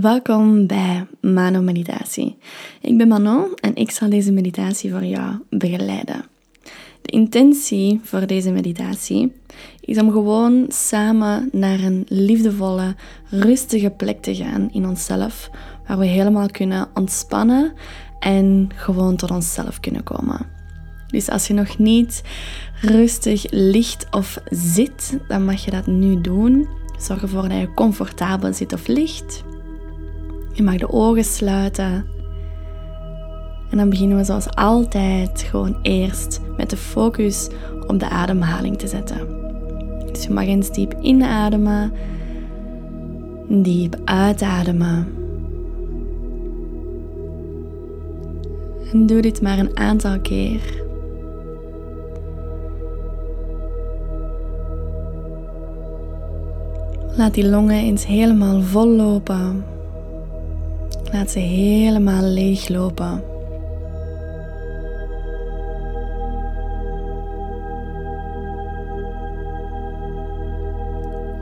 Welkom bij Mano Meditatie. Ik ben Manon en ik zal deze meditatie voor jou begeleiden. De intentie voor deze meditatie is om gewoon samen naar een liefdevolle, rustige plek te gaan in onszelf, waar we helemaal kunnen ontspannen en gewoon tot onszelf kunnen komen. Dus als je nog niet rustig ligt of zit, dan mag je dat nu doen. Zorg ervoor dat je comfortabel zit of ligt. Je mag de ogen sluiten. En dan beginnen we zoals altijd gewoon eerst met de focus op de ademhaling te zetten. Dus je mag eens diep inademen, diep uitademen. En doe dit maar een aantal keer. Laat die longen eens helemaal vol lopen. Laat ze helemaal leeg lopen.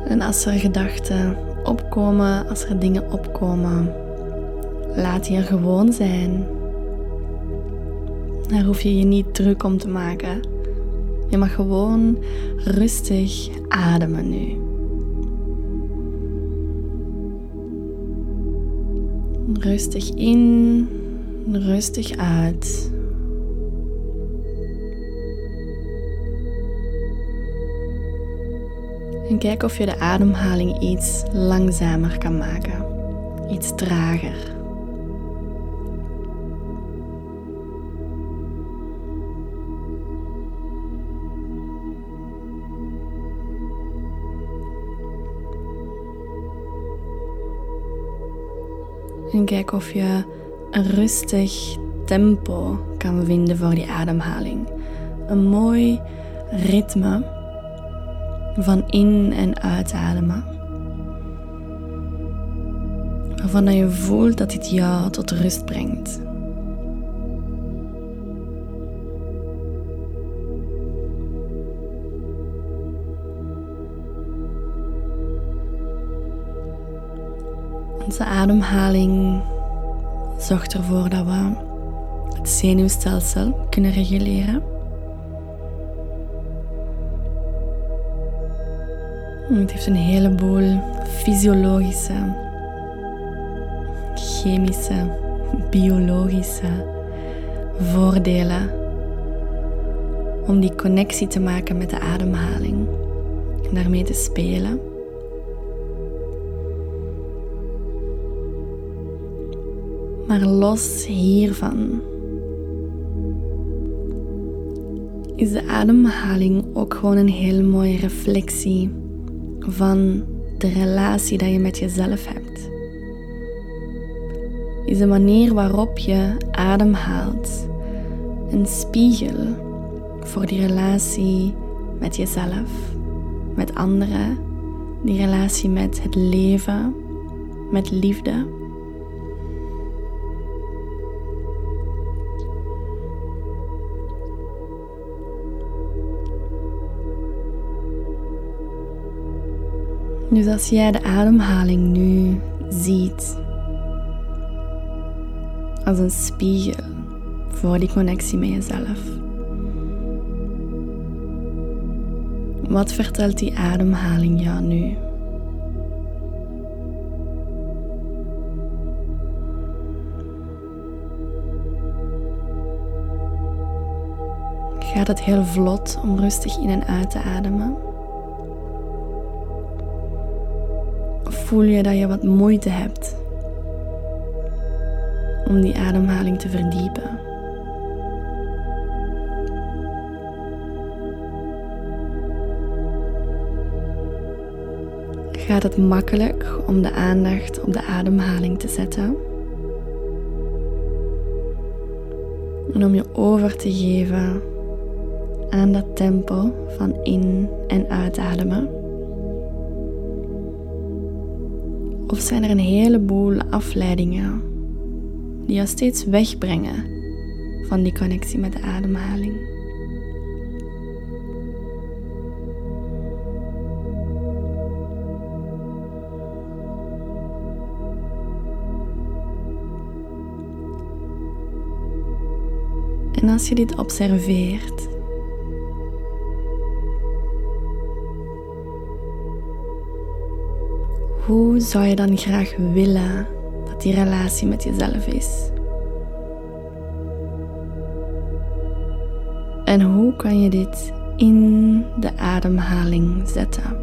En als er gedachten opkomen, als er dingen opkomen, laat die er gewoon zijn. Daar hoef je je niet druk om te maken. Je mag gewoon rustig ademen nu. Rustig in, rustig uit. En kijk of je de ademhaling iets langzamer kan maken, iets trager. En kijk of je een rustig tempo kan vinden voor die ademhaling. Een mooi ritme van in- en uitademen. Waarvan je voelt dat dit jou tot rust brengt. Onze ademhaling zorgt ervoor dat we het zenuwstelsel kunnen reguleren. Het heeft een heleboel fysiologische, chemische, biologische voordelen om die connectie te maken met de ademhaling en daarmee te spelen. Maar los hiervan is de ademhaling ook gewoon een heel mooie reflectie van de relatie dat je met jezelf hebt. Is de manier waarop je ademhaalt een spiegel voor die relatie met jezelf, met anderen, die relatie met het leven, met liefde. Dus als jij de ademhaling nu ziet als een spiegel voor die connectie met jezelf. Wat vertelt die ademhaling jou nu? Gaat het heel vlot om rustig in en uit te ademen? Voel je dat je wat moeite hebt om die ademhaling te verdiepen. Gaat het makkelijk om de aandacht op de ademhaling te zetten? En om je over te geven aan dat tempo van in- en uitademen. Of zijn er een heleboel afleidingen die jou steeds wegbrengen van die connectie met de ademhaling? En als je dit observeert, hoe zou je dan graag willen dat die relatie met jezelf is? En hoe kan je dit in de ademhaling zetten?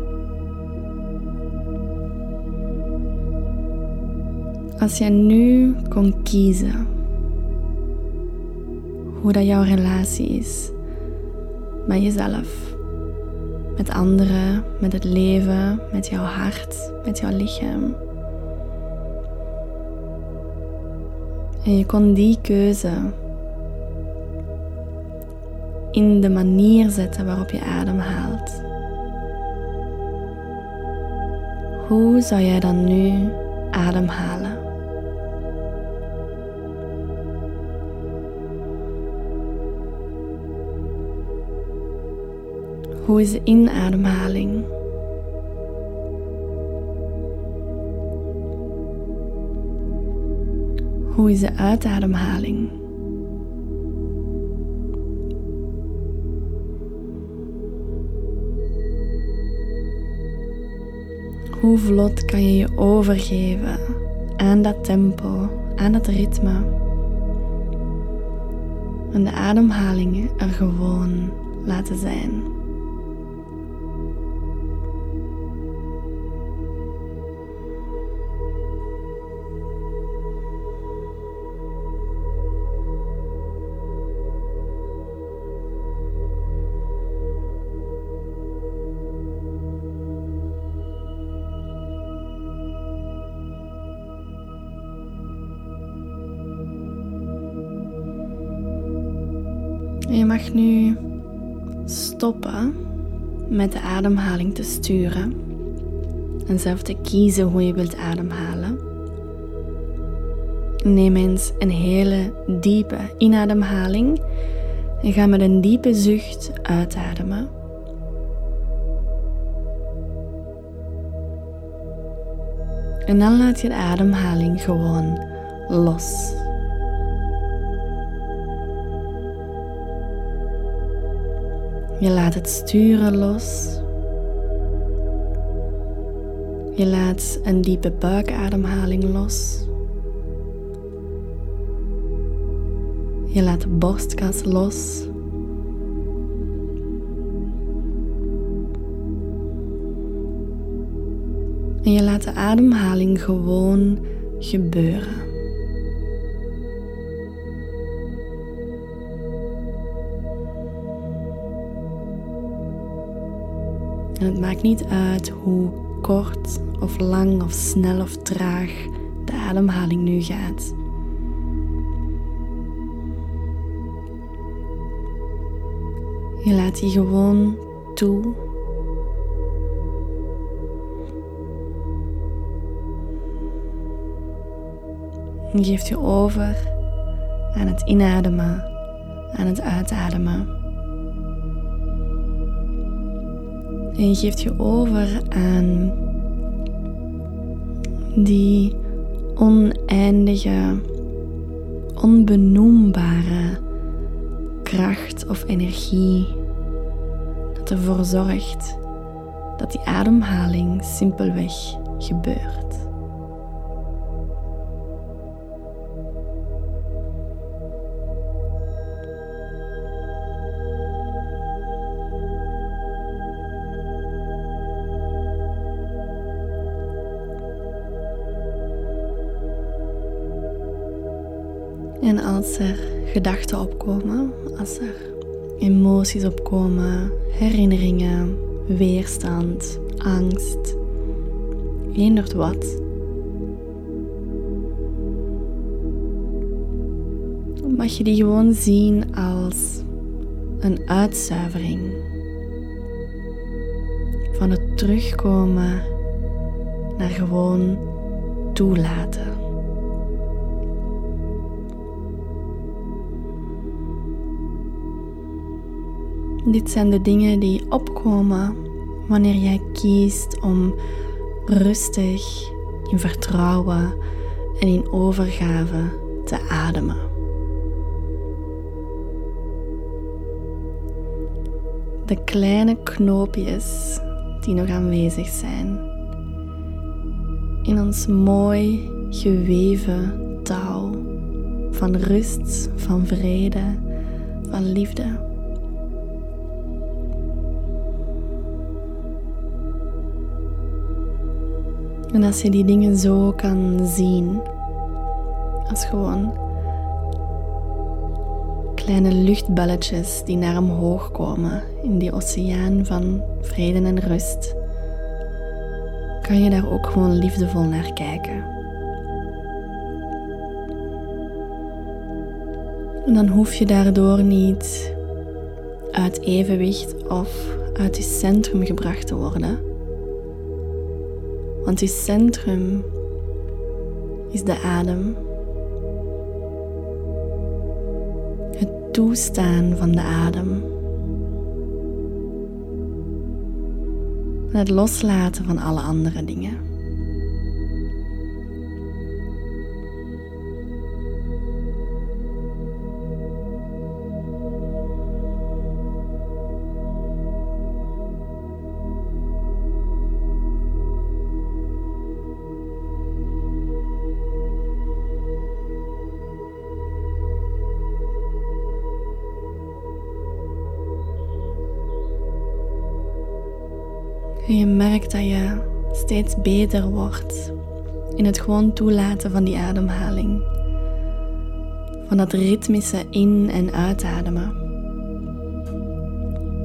Als je nu kon kiezen hoe dat jouw relatie is met jezelf, met anderen, met het leven, met jouw hart, met jouw lichaam. En je kon die keuze in de manier zetten waarop je ademhaalt. Hoe zou jij dan nu ademhalen? Hoe is de inademhaling? Hoe is de uitademhaling? Hoe vlot kan je je overgeven aan dat tempo, aan dat ritme? En de ademhalingen er gewoon laten zijn. Mag nu stoppen met de ademhaling te sturen en zelf te kiezen hoe je wilt ademhalen. Neem eens een hele diepe inademhaling en ga met een diepe zucht uitademen. En dan laat je de ademhaling gewoon los. Je laat het sturen los. Je laat een diepe buikademhaling los. Je laat de borstkas los. En je laat de ademhaling gewoon gebeuren. En het maakt niet uit hoe kort of lang of snel of traag de ademhaling nu gaat. Je laat die gewoon toe. Je geeft je over aan het inademen, aan het uitademen. En je geeft je over aan die oneindige, onbenoembare kracht of energie dat ervoor zorgt dat die ademhaling simpelweg gebeurt. Als er gedachten opkomen, als er emoties opkomen, herinneringen, weerstand, angst, eender wat, mag je die gewoon zien als een uitzuivering van het terugkomen naar gewoon toelaten. Dit zijn de dingen die opkomen wanneer jij kiest om rustig, in vertrouwen en in overgave te ademen. de kleine knoopjes die nog aanwezig zijn in ons mooi geweven touw van rust, van vrede, van liefde. En als je die dingen zo kan zien, als gewoon kleine luchtballetjes die naar omhoog komen in die oceaan van vrede en rust, kan je daar ook gewoon liefdevol naar kijken. En dan hoef je daardoor niet uit evenwicht of uit je centrum gebracht te worden. Want je centrum is de adem. Het toestaan van de adem. En het loslaten van alle andere dingen. Je merkt dat je steeds beter wordt in het gewoon toelaten van die ademhaling. Van dat ritmische in- en uitademen.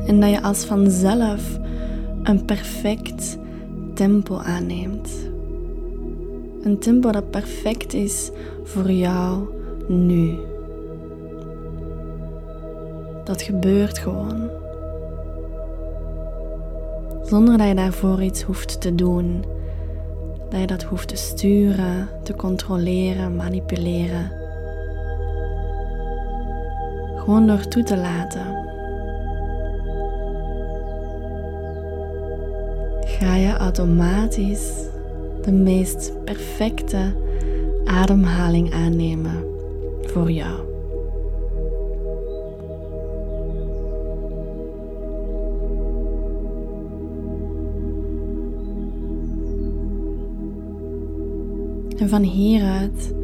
En dat je als vanzelf een perfect tempo aanneemt. Een tempo dat perfect is voor jou nu. Dat gebeurt gewoon zonder dat je daarvoor iets hoeft te doen. Dat je dat hoeft te sturen, te controleren, manipuleren. Gewoon door toe te laten. Ga je automatisch de meest perfecte ademhaling aannemen voor jou. En van hieruit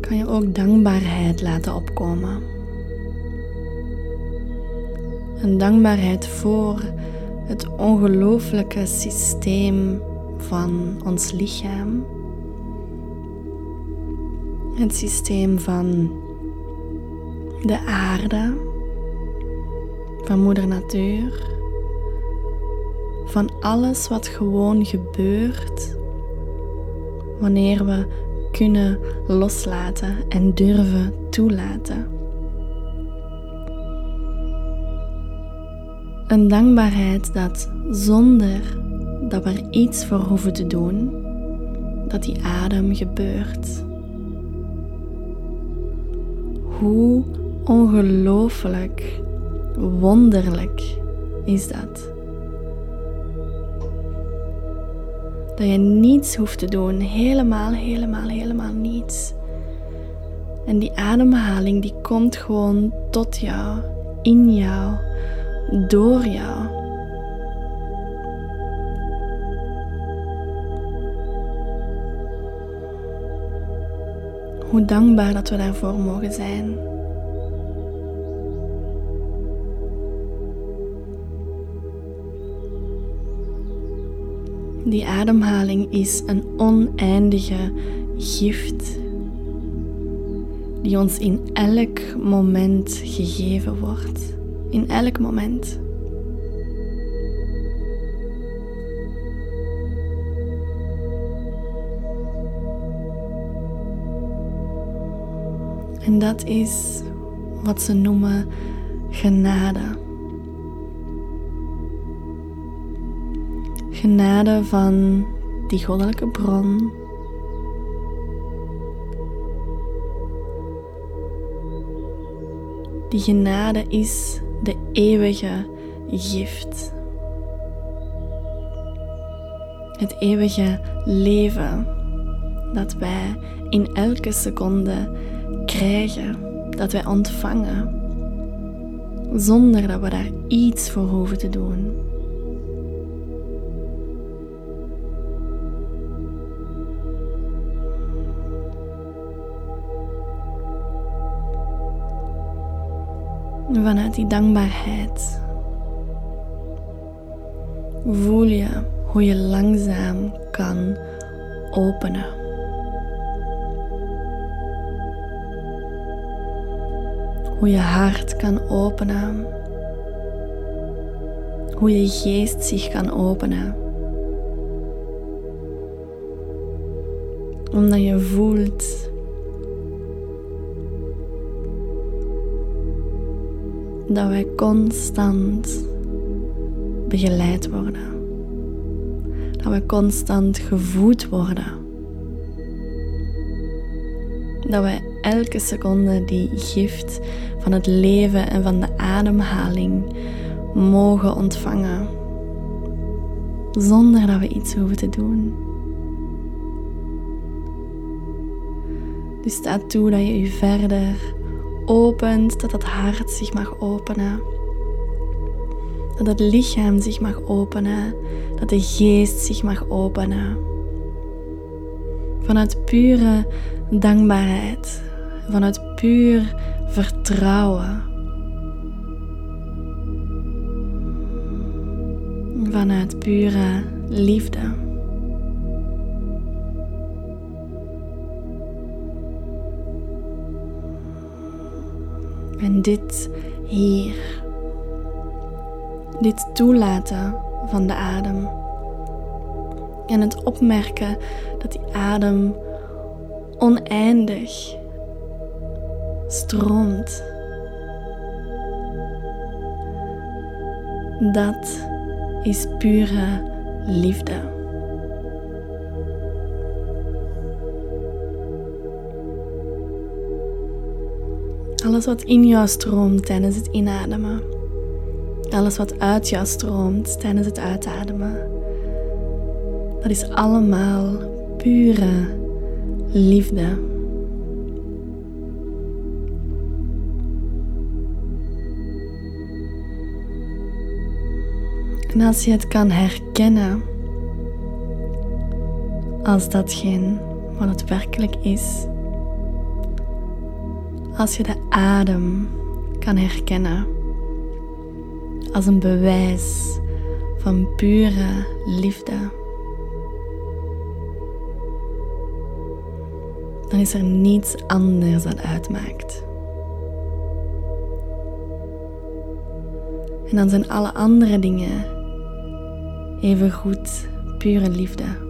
kan je ook dankbaarheid laten opkomen. Een dankbaarheid voor het ongelooflijke systeem van ons lichaam. Het systeem van de aarde, van Moeder Natuur, van alles wat gewoon gebeurt wanneer we kunnen loslaten en durven toelaten. Een dankbaarheid dat zonder dat we er iets voor hoeven te doen, dat die adem gebeurt. Hoe ongelooflijk wonderlijk is dat? Dat je niets hoeft te doen. Helemaal, helemaal, helemaal niets. En die ademhaling die komt gewoon tot jou, in jou, door jou. Hoe dankbaar dat we daarvoor mogen zijn. Die ademhaling is een oneindige gift die ons in elk moment gegeven wordt. In elk moment. En dat is wat ze noemen genade. Genade van die goddelijke bron. Die genade is de eeuwige gift. Het eeuwige leven dat wij in elke seconde krijgen, dat wij ontvangen. zonder dat we daar iets voor hoeven te doen. Vanuit die dankbaarheid voel je hoe je langzaam kan openen. Hoe je hart kan openen. Hoe je geest zich kan openen. Omdat je voelt dat wij constant begeleid worden. Dat we constant gevoed worden. Dat we elke seconde die gift van het leven en van de ademhaling mogen ontvangen. Zonder dat we iets hoeven te doen. Dus sta toe dat je je verder opent, dat het hart zich mag openen. Dat het lichaam zich mag openen, dat de geest zich mag openen. Vanuit pure dankbaarheid, vanuit puur vertrouwen. Vanuit pure liefde. En dit hier. Dit toelaten van de adem. En het opmerken dat die adem oneindig stroomt. Dat is pure liefde. Alles wat in jou stroomt tijdens het inademen. Alles wat uit jou stroomt tijdens het uitademen. Dat is allemaal pure liefde. En als je het kan herkennen als datgene wat het werkelijk is, als je de adem kan herkennen als een bewijs van pure liefde, dan is er niets anders dat uitmaakt. En dan zijn alle andere dingen even goed pure liefde.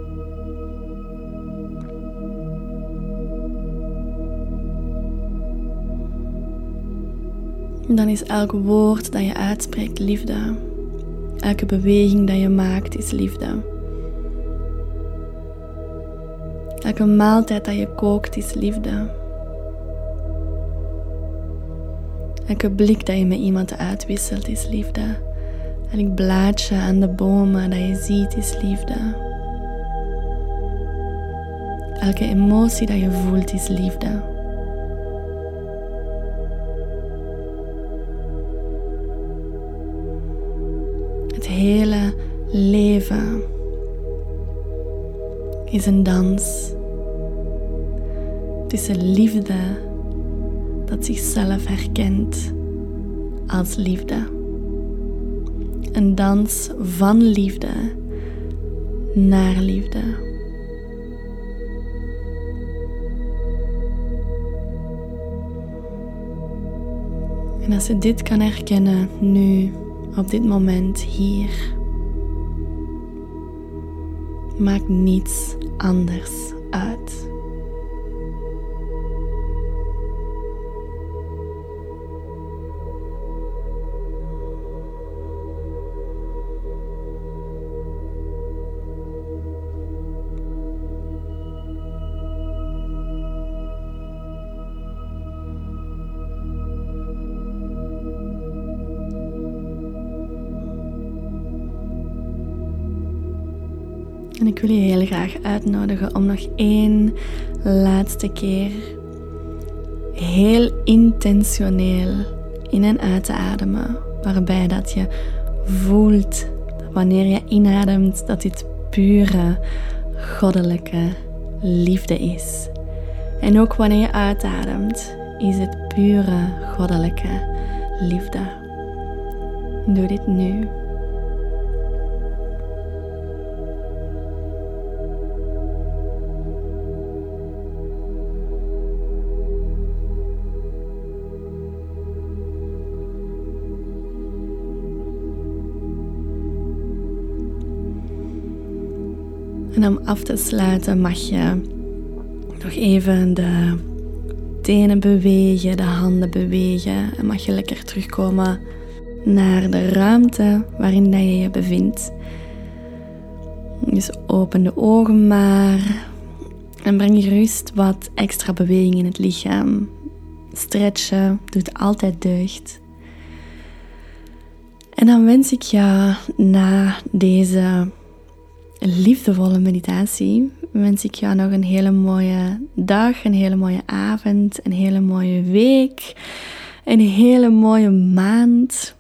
Dan is elk woord dat je uitspreekt liefde. Elke beweging dat je maakt is liefde. Elke maaltijd dat je kookt is liefde. Elke blik dat je met iemand uitwisselt is liefde. Elk blaadje aan de bomen dat je ziet is liefde. Elke emotie dat je voelt is liefde. Hele leven is een dans tussen liefde dat zichzelf herkent als liefde. Een dans van liefde naar liefde. En als je dit kan herkennen nu, op dit moment hier. Maakt niets anders uit. Ik wil je heel graag uitnodigen om nog één laatste keer heel intentioneel in en uit te ademen, waarbij dat je voelt wanneer je inademt dat dit pure goddelijke liefde is. En ook wanneer je uitademt, is het pure goddelijke liefde. Doe dit nu. En om af te sluiten mag je nog even de tenen bewegen, de handen bewegen. En mag je lekker terugkomen naar de ruimte waarin dat je je bevindt. Dus open de ogen maar. En breng gerust wat extra beweging in het lichaam. Stretchen doet altijd deugd. En dan wens ik je na deze liefdevolle meditatie wens ik jou nog een hele mooie dag, een hele mooie avond, een hele mooie week, een hele mooie maand.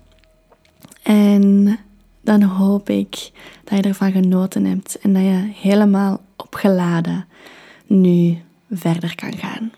En dan hoop ik dat je ervan genoten hebt en dat je helemaal opgeladen nu verder kan gaan.